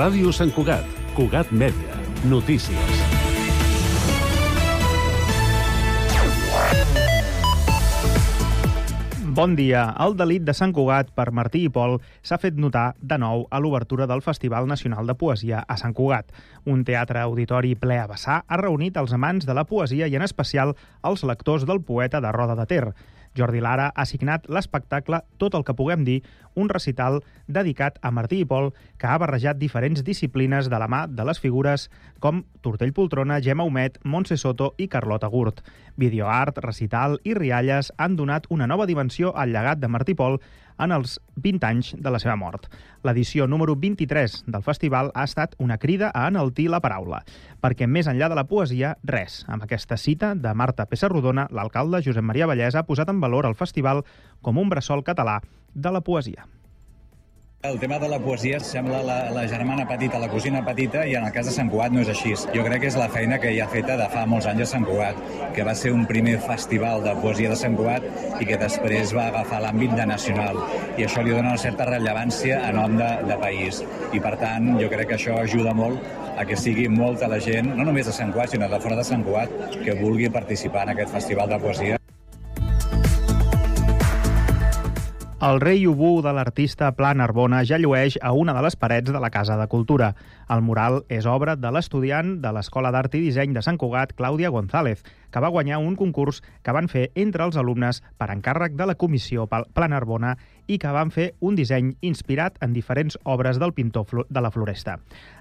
Ràdio Sant Cugat, Cugat Mèdia, notícies. Bon dia. El delit de Sant Cugat per Martí i Pol s'ha fet notar de nou a l'obertura del Festival Nacional de Poesia a Sant Cugat. Un teatre auditori ple a vessar ha reunit els amants de la poesia i en especial els lectors del poeta de Roda de Ter. Jordi Lara ha signat l'espectacle Tot el que puguem dir, un recital dedicat a Martí i Pol que ha barrejat diferents disciplines de la mà de les figures com Tortell Poltrona, Gemma Humet, Montse Soto i Carlota Gurt. Videoart, recital i rialles han donat una nova dimensió al llegat de Martí Pol en els 20 anys de la seva mort. L'edició número 23 del festival ha estat una crida a enaltir la paraula, perquè més enllà de la poesia, res. Amb aquesta cita de Marta Pessarrodona, l'alcalde Josep Maria Vallès ha posat en valor el festival com un bressol català de la poesia. El tema de la poesia sembla la, la germana petita, la cosina petita, i en el cas de Sant Cugat no és així. Jo crec que és la feina que ja ha feta de fa molts anys a Sant Cugat, que va ser un primer festival de poesia de Sant Cugat i que després va agafar l'àmbit de nacional. I això li dona una certa rellevància a nom de, de país. I per tant, jo crec que això ajuda molt a que sigui molta la gent, no només de Sant Cugat, sinó de fora de Sant Cugat, que vulgui participar en aquest festival de poesia. El rei Ubú de l'artista Pla Narbona ja llueix a una de les parets de la Casa de Cultura. El mural és obra de l'estudiant de l'Escola d'Art i Disseny de Sant Cugat, Clàudia González, que va guanyar un concurs que van fer entre els alumnes per encàrrec de la comissió Pla Narbona i que van fer un disseny inspirat en diferents obres del pintor de la Floresta.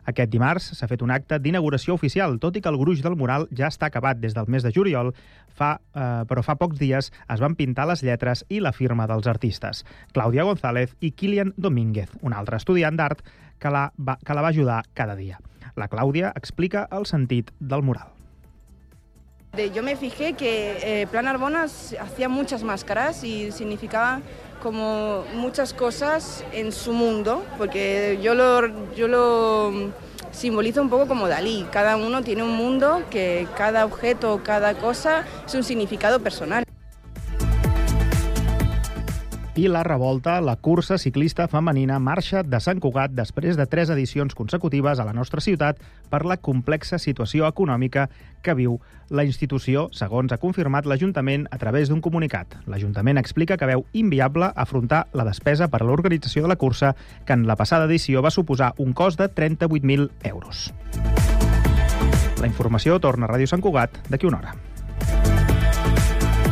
Aquest dimarts s'ha fet un acte d'inauguració oficial, tot i que el gruix del mural ja està acabat des del mes de juliol, fa, eh, però fa pocs dies es van pintar les lletres i la firma dels artistes, Clàudia González i Kilian Domínguez, un altre estudiant d'art que, la va, que la va ajudar cada dia. La Clàudia explica el sentit del mural. Yo me fijé que eh, Plan Arbona hacía muchas máscaras y significaba como muchas cosas en su mundo, porque yo lo, yo lo simbolizo un poco como Dalí. Cada uno tiene un mundo que cada objeto, cada cosa es un significado personal. I la revolta, la cursa ciclista femenina marxa de Sant Cugat després de tres edicions consecutives a la nostra ciutat per la complexa situació econòmica que viu la institució, segons ha confirmat l'Ajuntament a través d'un comunicat. L'Ajuntament explica que veu inviable afrontar la despesa per a l'organització de la cursa, que en la passada edició va suposar un cost de 38.000 euros. La informació torna a Ràdio Sant Cugat d'aquí una hora.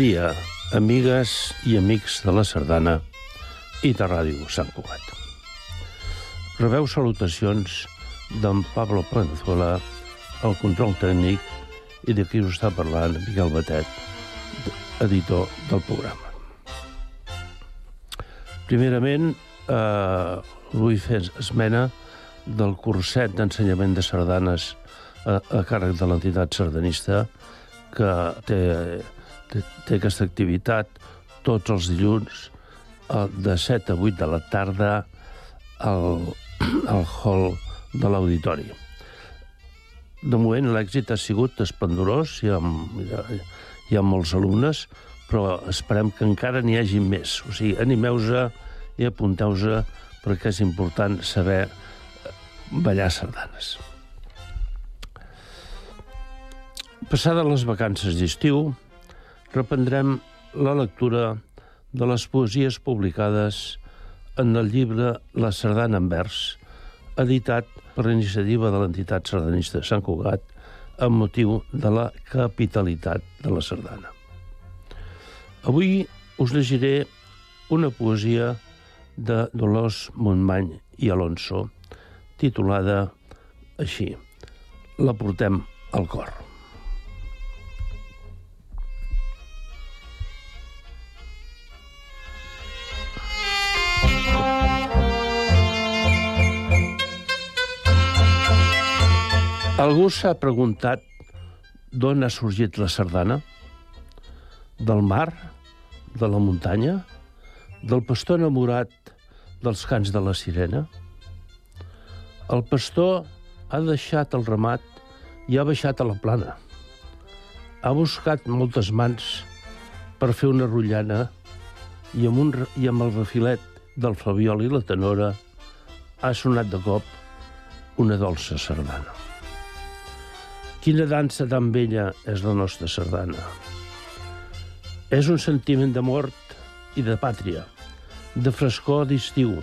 Dia, amigues i amics de la Sardana i de Ràdio Sant Cugat. Rebeu salutacions d'en Pablo Palenzuela, el control tècnic, i de qui us està parlant, Miquel Batet, editor del programa. Primerament, eh, vull fer esmena del curset d'ensenyament de sardanes a, a càrrec de l'entitat sardanista que té té, aquesta activitat tots els dilluns de 7 a 8 de la tarda al, al hall de l'auditori. De moment l'èxit ha sigut esplendorós, hi ha, hi ha, hi ha molts alumnes, però esperem que encara n'hi hagi més. O sigui, animeu-se i apunteu-se perquè és important saber ballar sardanes. Passades les vacances d'estiu, reprendrem la lectura de les poesies publicades en el llibre La sardana en vers, editat per iniciativa de l'entitat sardanista de Sant Cugat amb motiu de la capitalitat de la sardana. Avui us llegiré una poesia de Dolors Montmany i Alonso, titulada així, La portem al cor. Algú s'ha preguntat d'on ha sorgit la sardana? Del mar? De la muntanya? Del pastor enamorat dels cants de la sirena? El pastor ha deixat el ramat i ha baixat a la plana. Ha buscat moltes mans per fer una rotllana i amb, un, i amb el refilet del flaviol i la tenora ha sonat de cop una dolça sardana. Quina dansa tan bella és la nostra sardana. És un sentiment de mort i de pàtria, de frescor d'estiu,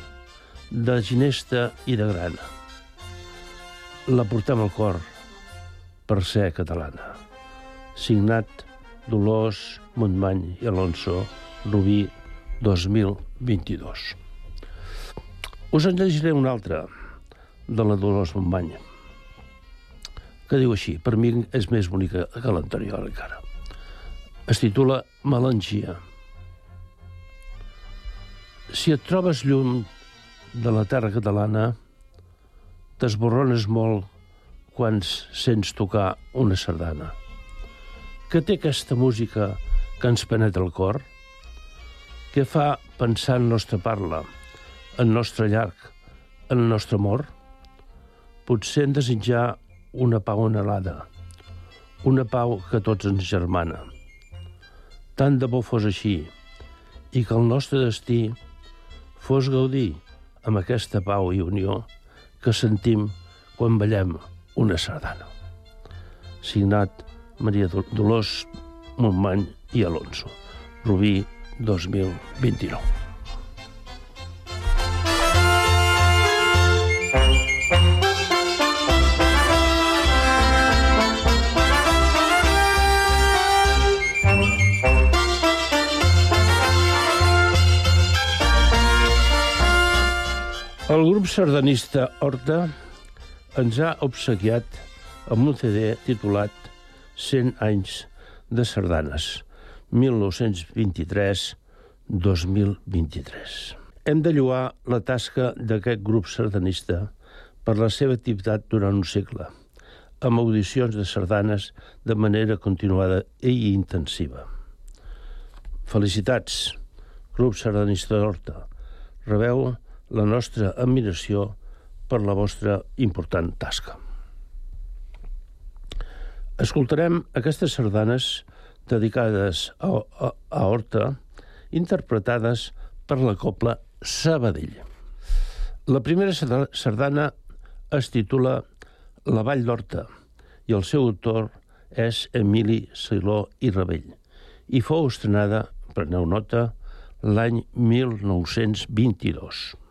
de ginesta i de grana. La portem al cor per ser catalana. Signat Dolors Montmany i Alonso, Rubí 2022. Us en llegiré una altra de la Dolors Montmany que diu així, per mi és més bonica que l'anterior encara. Es titula Melangia. Si et trobes llum de la terra catalana, t'esborrones molt quan sents tocar una sardana. Què té aquesta música que ens penetra el cor? Què fa pensar en nostra parla, en nostre llarg, en el nostre amor? Potser en desitjar una pau anhelada, una pau que tots ens germana. Tant de bo fos així, i que el nostre destí fos gaudir amb aquesta pau i unió que sentim quan ballem una sardana. Signat Maria Dolors Montmany i Alonso. Rubí 2029. El grup sardanista Horta ens ha obsequiat amb un CD titulat 100 anys de sardanes, 1923-2023. Hem de lluar la tasca d'aquest grup sardanista per la seva activitat durant un segle, amb audicions de sardanes de manera continuada i intensiva. Felicitats, grup sardanista d'Horta. Rebeu la nostra admiració per la vostra important tasca. Escoltarem aquestes sardanes dedicades a, a, a Horta, interpretades per la copla Sabadell. La primera sardana es titula La Vall d'Horta i el seu autor és Emili Siló i Rebell i fou estrenada, preneu nota, l'any 1922.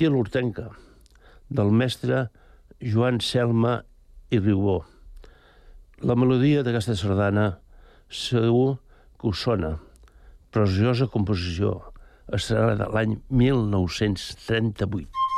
Gentil Hortenca, del mestre Joan Selma i Riubó. La melodia d'aquesta sardana segur que us sona. Preciosa composició. Estarà de l'any 1938.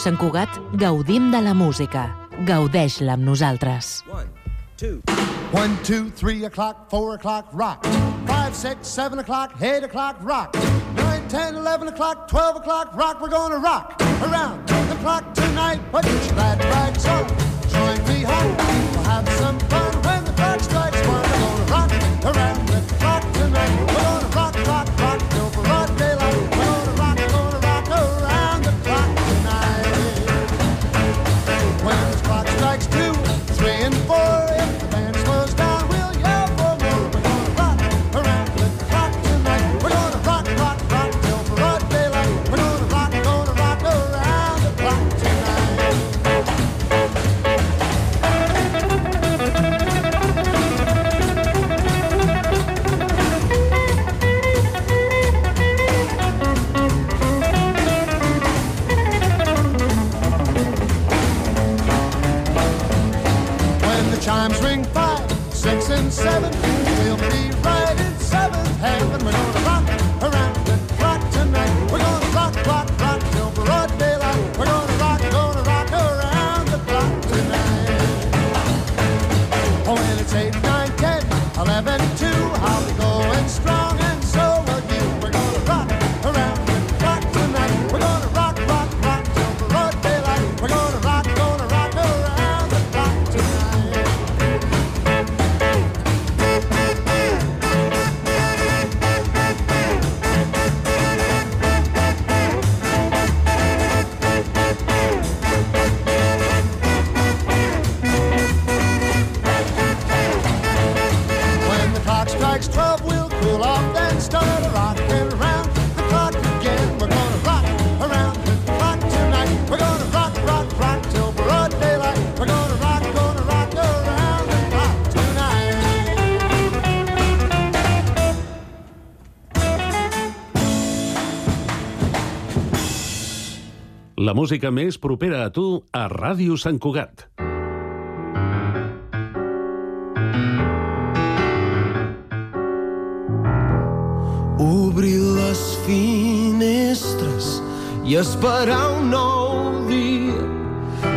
Sant Cugat gaudim de la música. Gaudeix-la amb nosaltres. One, two, three o'clock, four o'clock, rock. Five, six, seven o'clock, eight o'clock, rock. Nine, ten, eleven o'clock, twelve o'clock, rock. We're gonna rock around the clock tonight. Put your glad rags on. Join me home. We'll have some fun La música més propera a tu a Ràdio Sant Cugat. Obrir les finestres i esperar un nou dia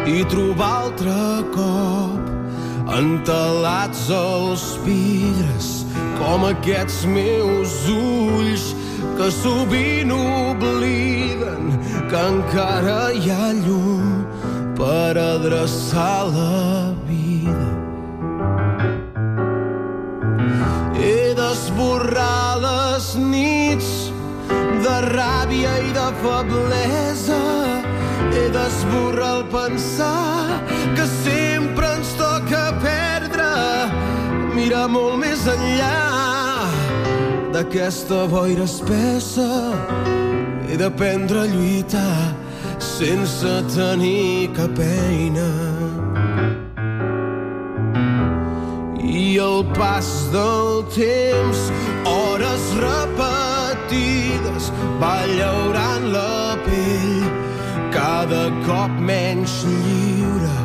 i trobar altre cop entelats els vidres com aquests meus ulls que sovint obliden que encara hi ha llum per adreçar la vida. He d'esborrar les nits de ràbia i de feblesa. He d'esborrar el pensar que sempre ens toca perdre. Mira molt més enllà d'aquesta boira espessa. He d'aprendre a lluitar sense tenir cap eina. I el pas del temps, hores repetides, va llaurant la pell, cada cop menys lliure,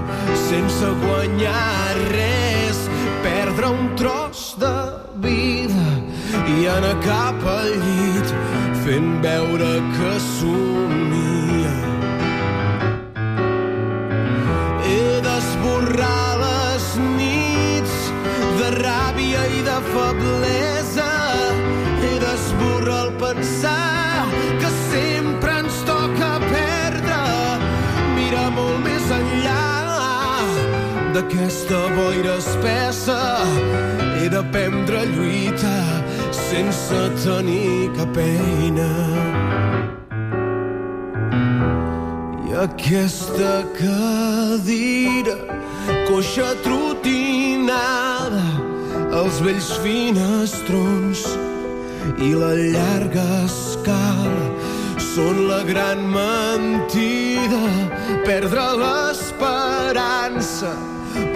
sense guanyar res, perdre un tros de vida i anar cap al llit, fent veure que somia. He d'esborrar les nits de ràbia i de feblesa. He d'esborrar el pensar que sempre perdre. Mira molt més enllà d'aquesta boira espessa. He d'aprendre a lluitar sense tenir cap eina. I aquesta cadira, coixa trotinada, els vells finestrons i la llarga escala són la gran mentida, perdre l'esperança.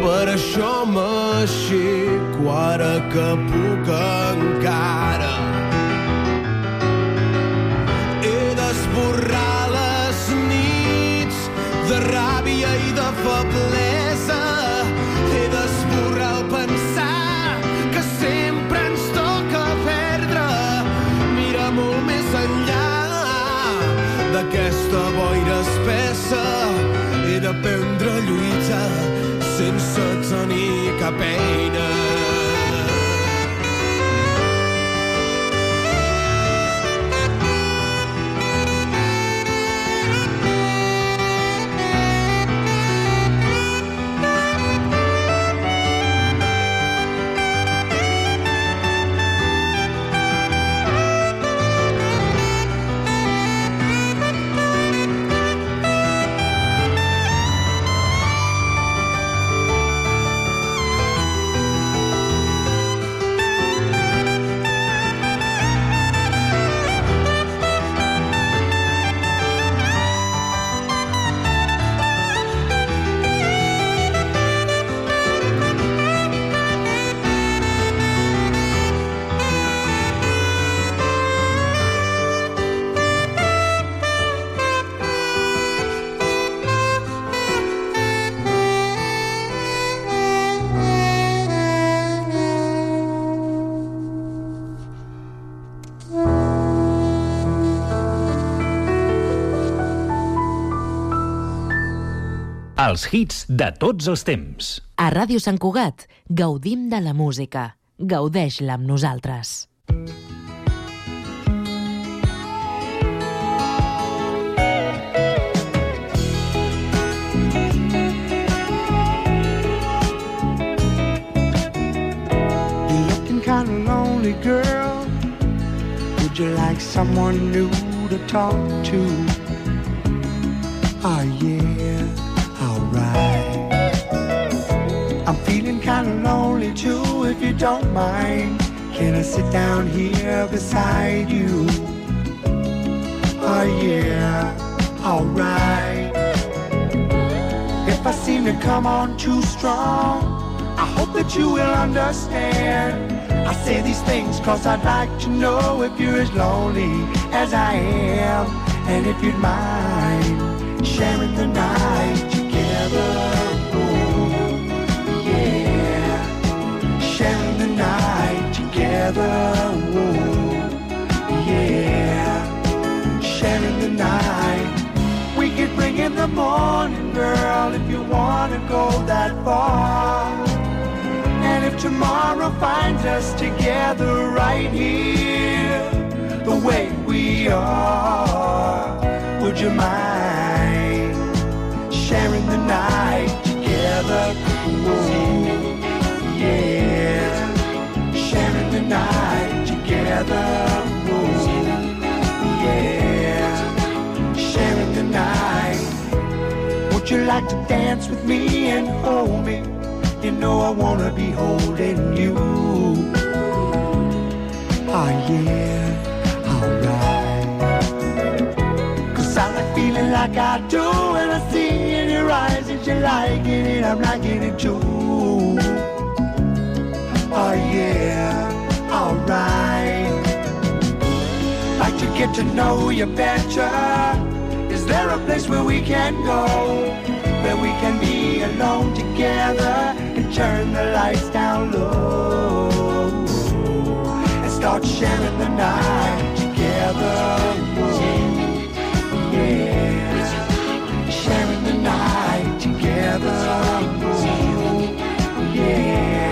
Per això m'aixeco ara que puc encara. He d'esborrar les nits de ràbia i de feblesa. He d'esborrar el pensar que sempre. Mira d'aquesta boira espessa. He d'aprendre tenir cap Els hits de tots els temps. A Ràdio Sant Cugat gaudim de la música. Gaudeix-la amb nosaltres. You're looking kind of lonely, girl. Would you like someone new to talk to? Oh, yeah, feeling kind of lonely too, if you don't mind. Can I sit down here beside you? Oh, yeah, alright. If I seem to come on too strong, I hope that you will understand. I say these things cause I'd like to know if you're as lonely as I am. And if you'd mind sharing the night together. Together. Oh, yeah. Sharing the night. We could bring in the morning, girl, if you wanna go that far. And if tomorrow finds us together right here, the way we are, would you mind sharing the night yeah, sharing the night. Would you like to dance with me and hold me? You know I wanna be holding you. Oh yeah, alright. Cause I like feeling like I do when I see in your eyes that you're liking it, I'm liking it too. Oh yeah, alright. Get to know you better. Is there a place where we can go? Where we can be alone together and turn the lights down low and start sharing the night together. Yeah, sharing the night together. Yeah,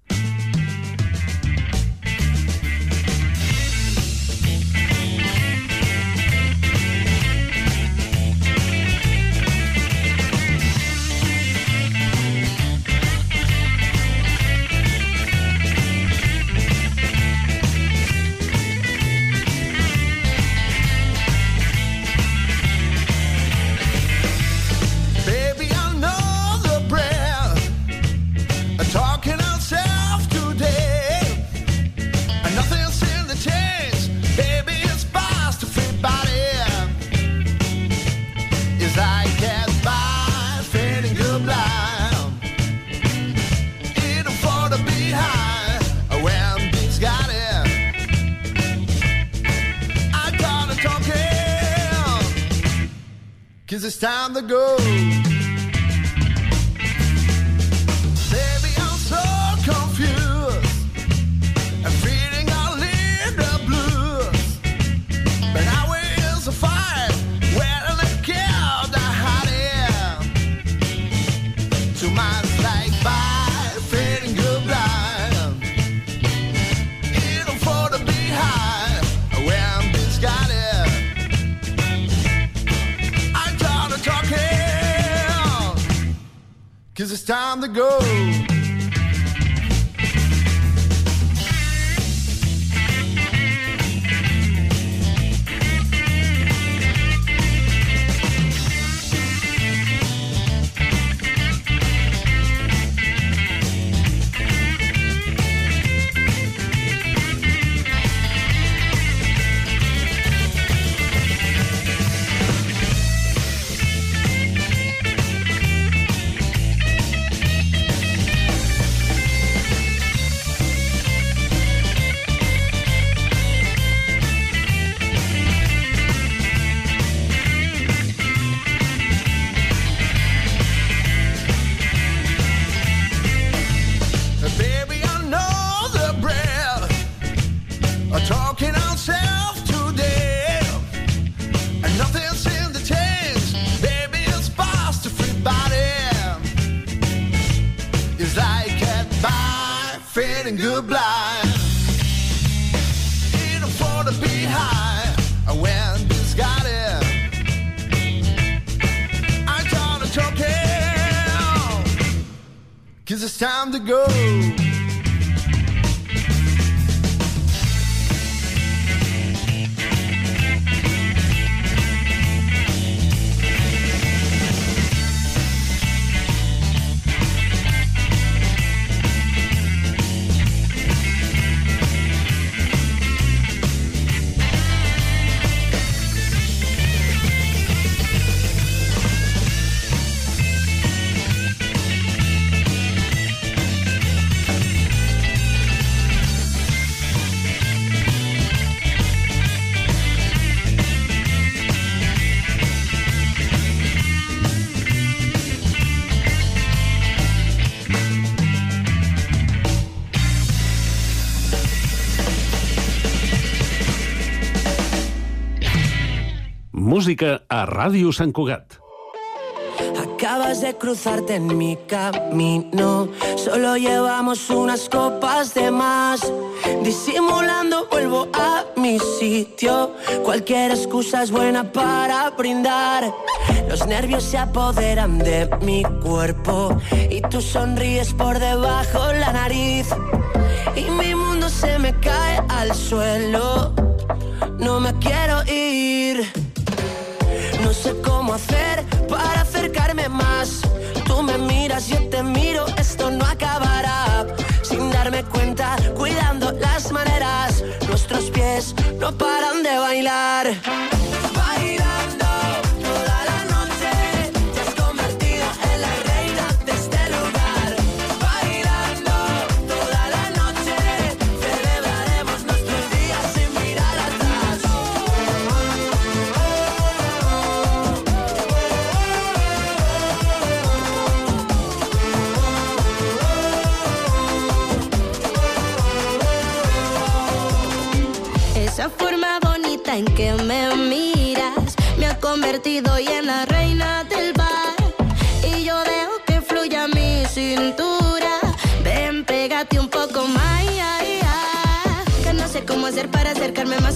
the good. the go. Música a Ràdio Sant Cugat. Acabas de cruzarte en mi camino. Solo llevamos unas copas de más. Disimulando vuelvo a mi sitio. Cualquier excusa es buena para brindar. Los nervios se apoderan de mi cuerpo. Y tú sonríes por debajo la nariz. Y mi mundo se me cae al suelo. No me quiero ir. No sé cómo hacer para acercarme más. Tú me miras, yo te miro, esto no acabará. Sin darme cuenta, cuidando las maneras. Nuestros pies no paran de bailar.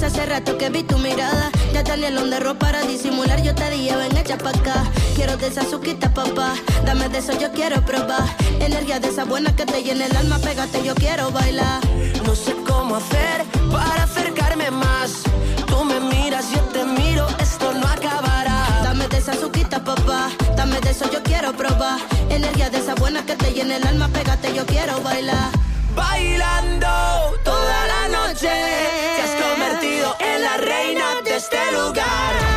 Hace rato que vi tu mirada. Ya tenía el de ropa para disimular. Yo te dije, ven, echa pa' acá. Quiero de esa suquita, papá. Dame de eso, yo quiero probar. Energía de esa buena que te llena el alma. Pégate, yo quiero bailar. No sé cómo hacer para acercarme más. Tú me miras, yo te miro, esto no acabará. Dame de esa suquita, papá. Dame de eso, yo quiero probar. Energía de esa buena que te llena el alma. Pégate, yo quiero bailar. Bailando toda la noche, te has convertido en la reina de este lugar.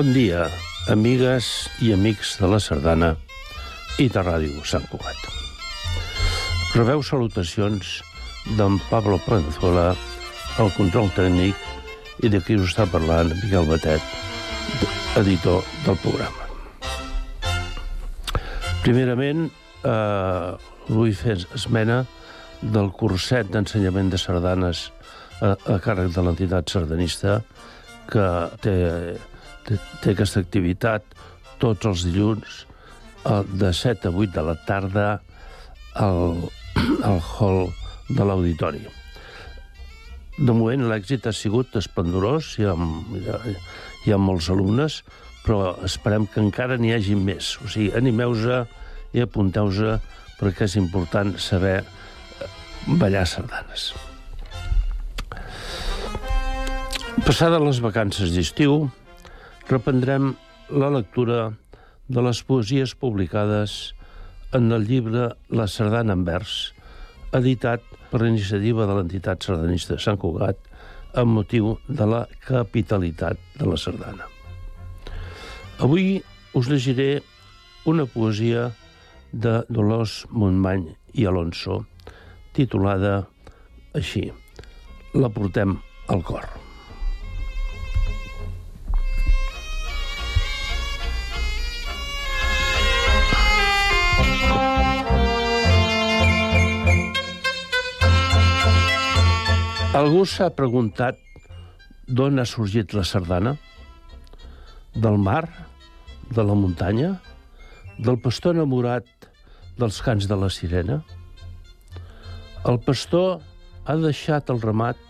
Bon dia, amigues i amics de la Sardana i de Ràdio Sant Cugat. Rebeu salutacions d'en Pablo Palenzuela, el control tècnic, i de qui us està parlant, Miquel Batet, editor del programa. Primerament, eh, vull fer esmena del curset d'ensenyament de sardanes a, a càrrec de l'entitat sardanista que té, té, aquesta activitat tots els dilluns eh, de 7 a 8 de la tarda al, al hall de l'auditori. De moment l'èxit ha sigut esplendorós, hi ha, hi, ha, hi ha molts alumnes, però esperem que encara n'hi hagi més. O sigui, animeu-se i apunteu-se perquè és important saber eh, ballar sardanes. Passades les vacances d'estiu, reprendrem la lectura de les poesies publicades en el llibre La sardana en vers, editat per iniciativa de l'entitat sardanista de Sant Cugat amb motiu de la capitalitat de la sardana. Avui us llegiré una poesia de Dolors Montmany i Alonso, titulada així, La portem al cor. Algú s'ha preguntat d'on ha sorgit la sardana? Del mar? De la muntanya? Del pastor enamorat dels cants de la sirena? El pastor ha deixat el ramat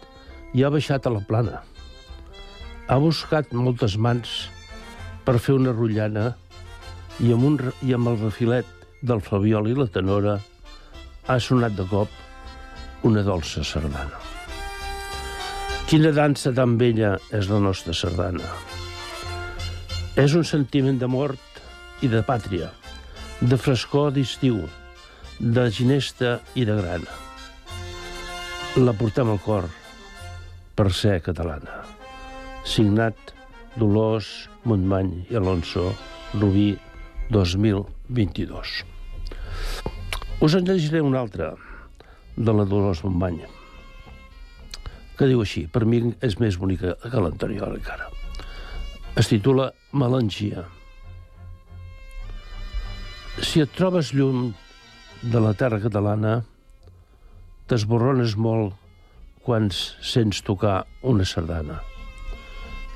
i ha baixat a la plana. Ha buscat moltes mans per fer una rotllana i amb, un, i amb el refilet del flabiol i la tenora ha sonat de cop una dolça sardana. Quina dansa tan bella és la nostra sardana. És un sentiment de mort i de pàtria, de frescor d'estiu, de ginesta i de grana. La portem al cor per ser catalana. Signat Dolors Montmany i Alonso, Rubí 2022. Us en llegiré una altra de la Dolors Montmany que diu així, per mi és més bonica que l'anterior encara. Es titula Melangia. Si et trobes lluny de la terra catalana, t'esborrones molt quan sents tocar una sardana.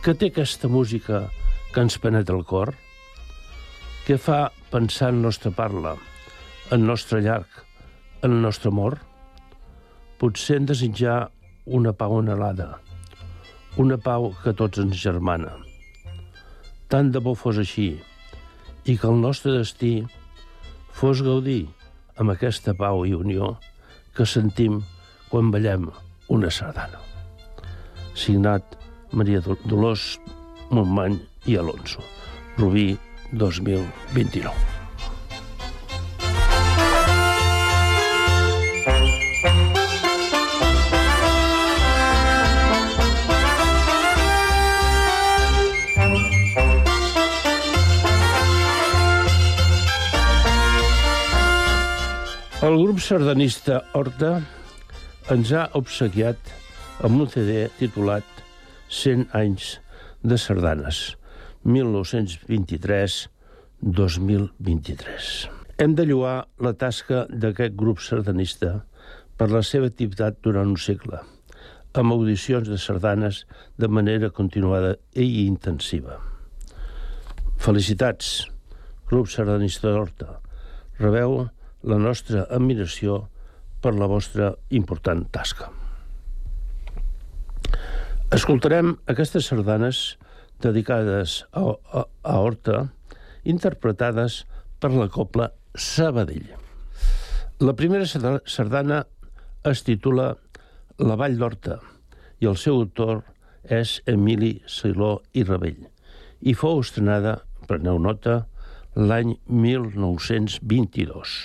Què té aquesta música que ens penetra el cor? Què fa pensar en nostra parla, en nostre llarg, en el nostre amor? Potser en desitjar una pau anhelada, una pau que tots ens germana. Tant de bo fos així, i que el nostre destí fos gaudir amb aquesta pau i unió que sentim quan ballem una sardana. Signat Maria Dol- Dolors Montmany i Alonso. Rubí 2029. El grup sardanista Horta ens ha obsequiat amb un CD titulat 100 anys de sardanes, 1923-2023. Hem de lloar la tasca d'aquest grup sardanista per la seva activitat durant un segle, amb audicions de sardanes de manera continuada i intensiva. Felicitats, grup sardanista d'Horta. Rebeu la nostra admiració per la vostra important tasca. Escoltarem aquestes sardanes dedicades a, a, a Horta, interpretades per la copla Sabadell. La primera sarda- sardana es titula La Vall d'Horta i el seu autor és Emili Siló i Rebell i fou estrenada, preneu nota, l'any 1922.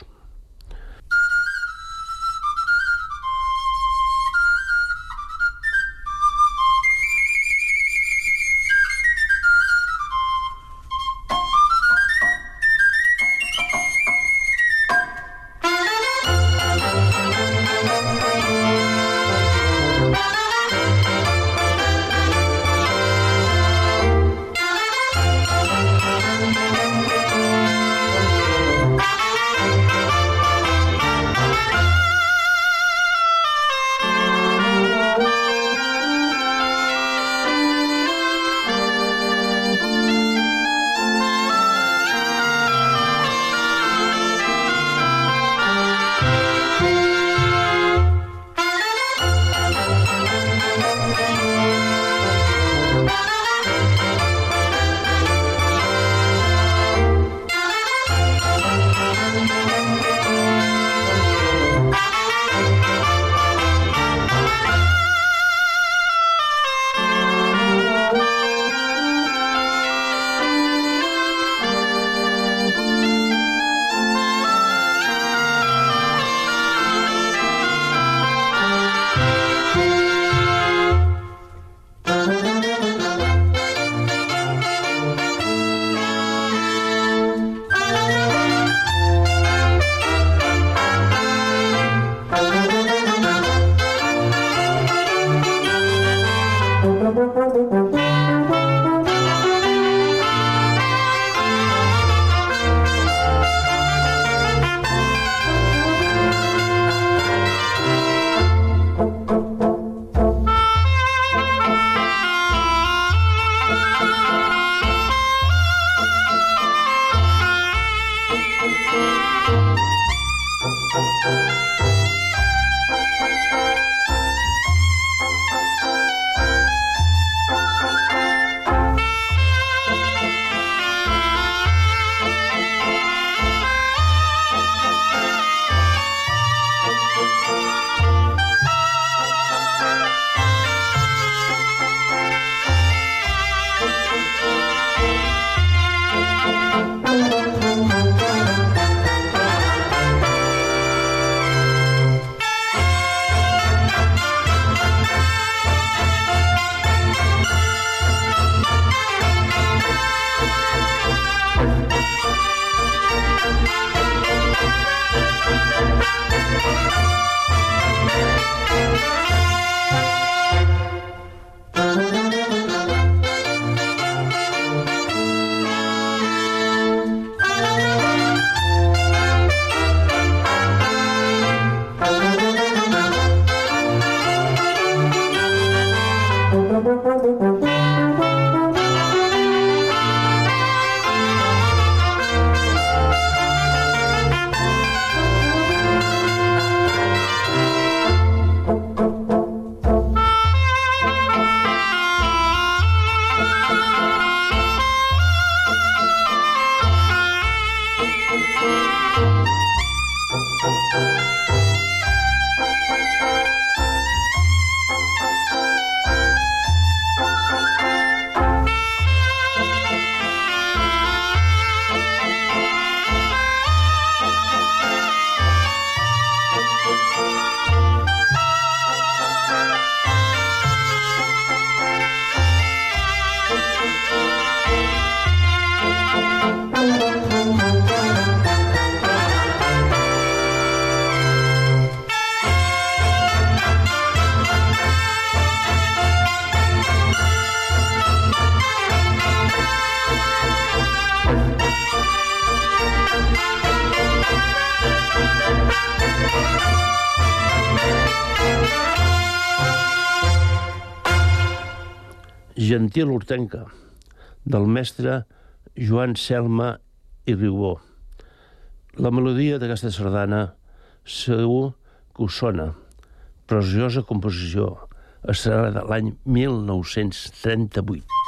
Gentil Hortenca, del mestre Joan Selma i Riubó. La melodia d'aquesta sardana segur que us sona. Preciosa composició. Estarà de l'any 1938.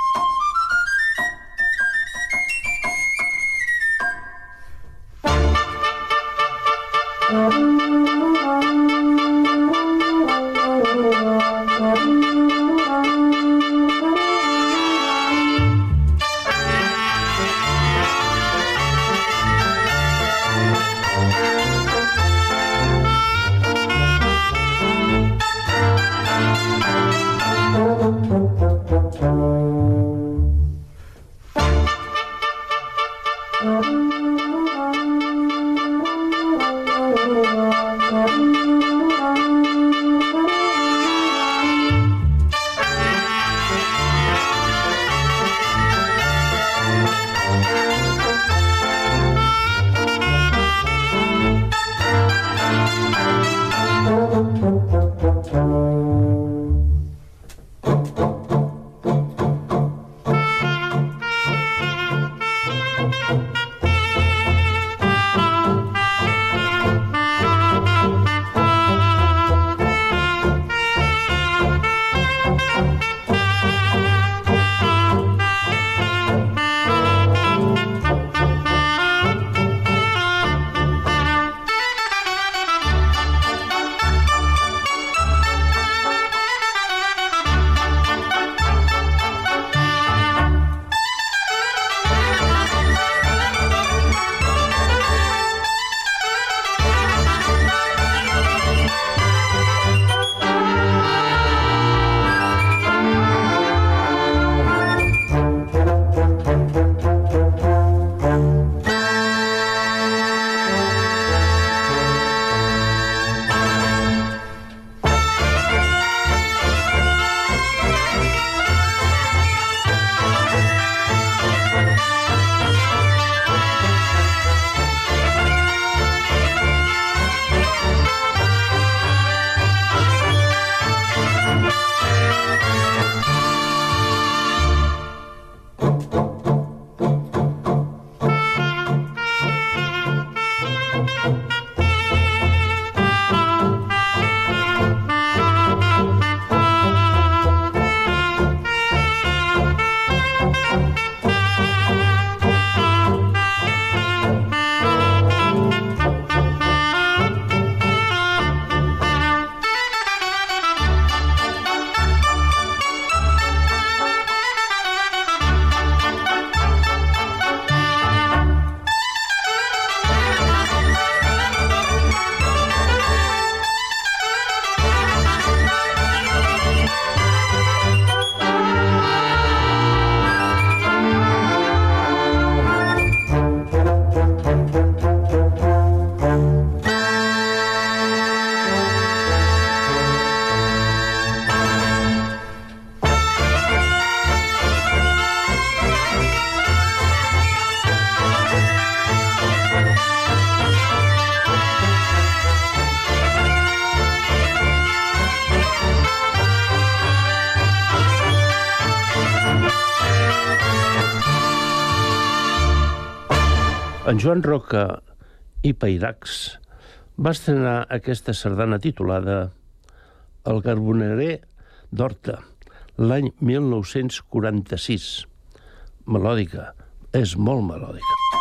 En Joan Roca i Pairacs va estrenar aquesta sardana titulada El Carbonerer d'Horta, l'any 1946. Melòdica, és molt melòdica.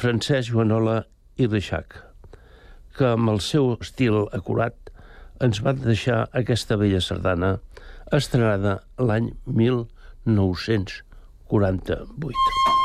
Francesc Joanola i Reixac, que amb el seu estil acurat ens va deixar aquesta bella sardana estrenada l'any 1948.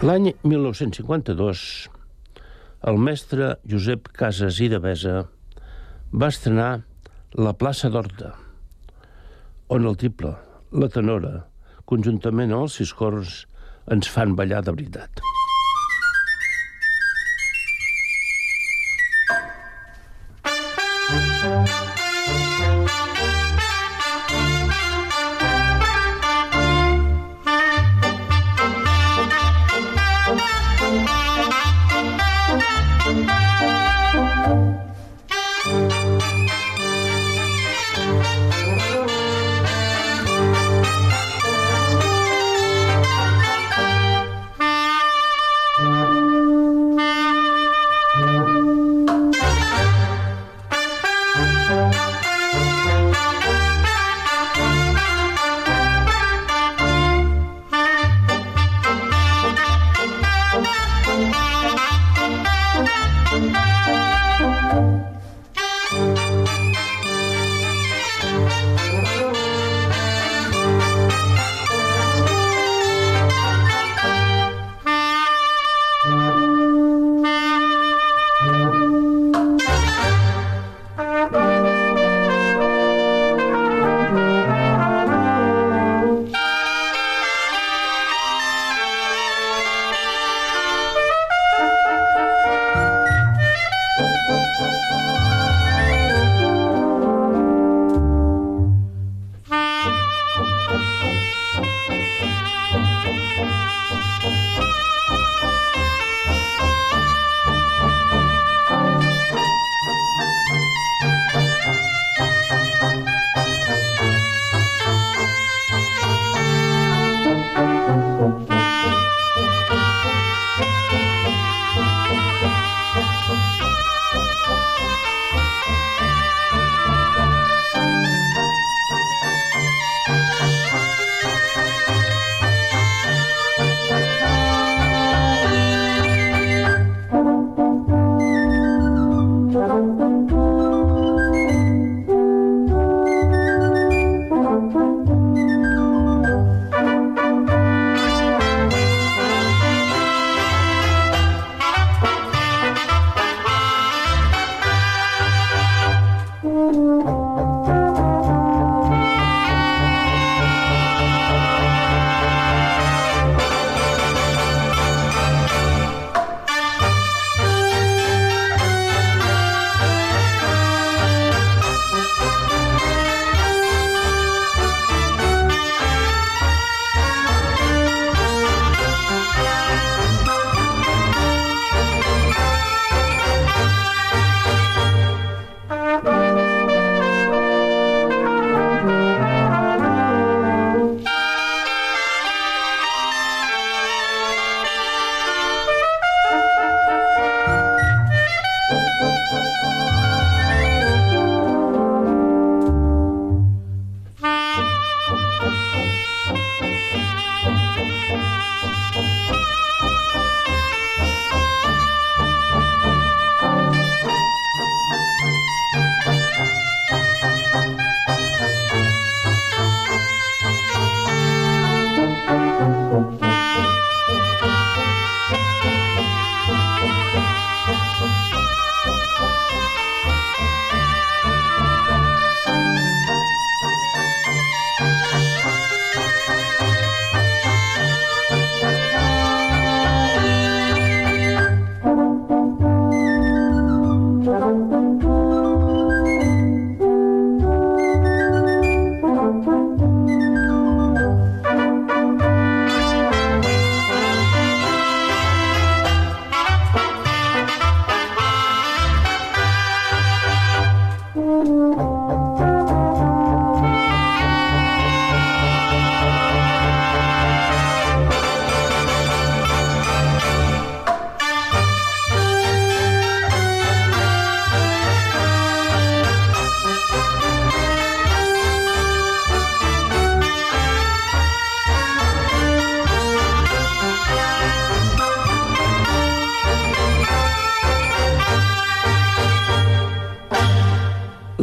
L'any 1952, el mestre Josep Casas i Devesa va estrenar La plaça d'Horta, on el tiple, la tenora, conjuntament amb els sis cors, ens fan ballar de veritat. Thank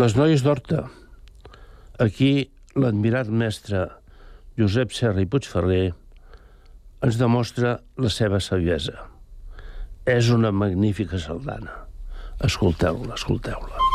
Les noies d'Horta. Aquí l'admirat mestre Josep Serra i Puigferrer ens demostra la seva saviesa. És una magnífica sardana. Escolteu-la, escolteu-la.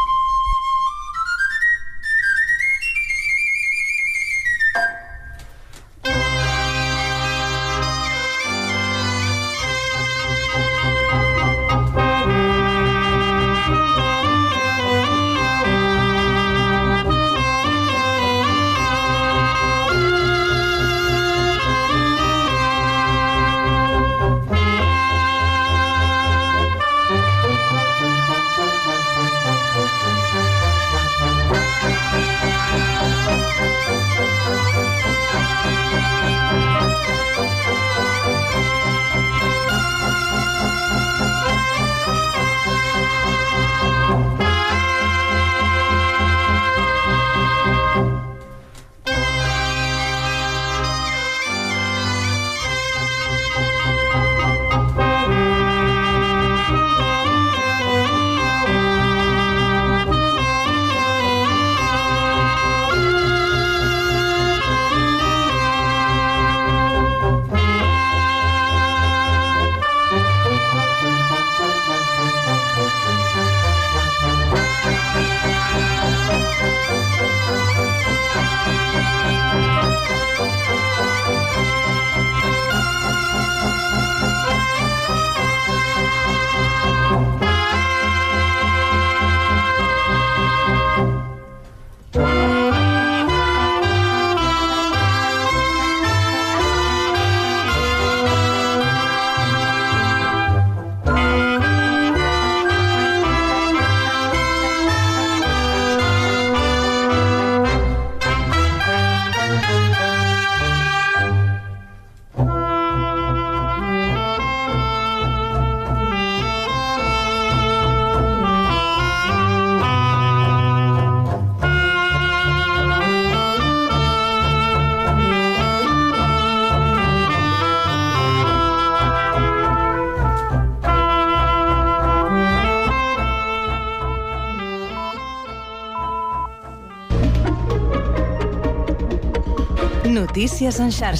Notícies en xarxa.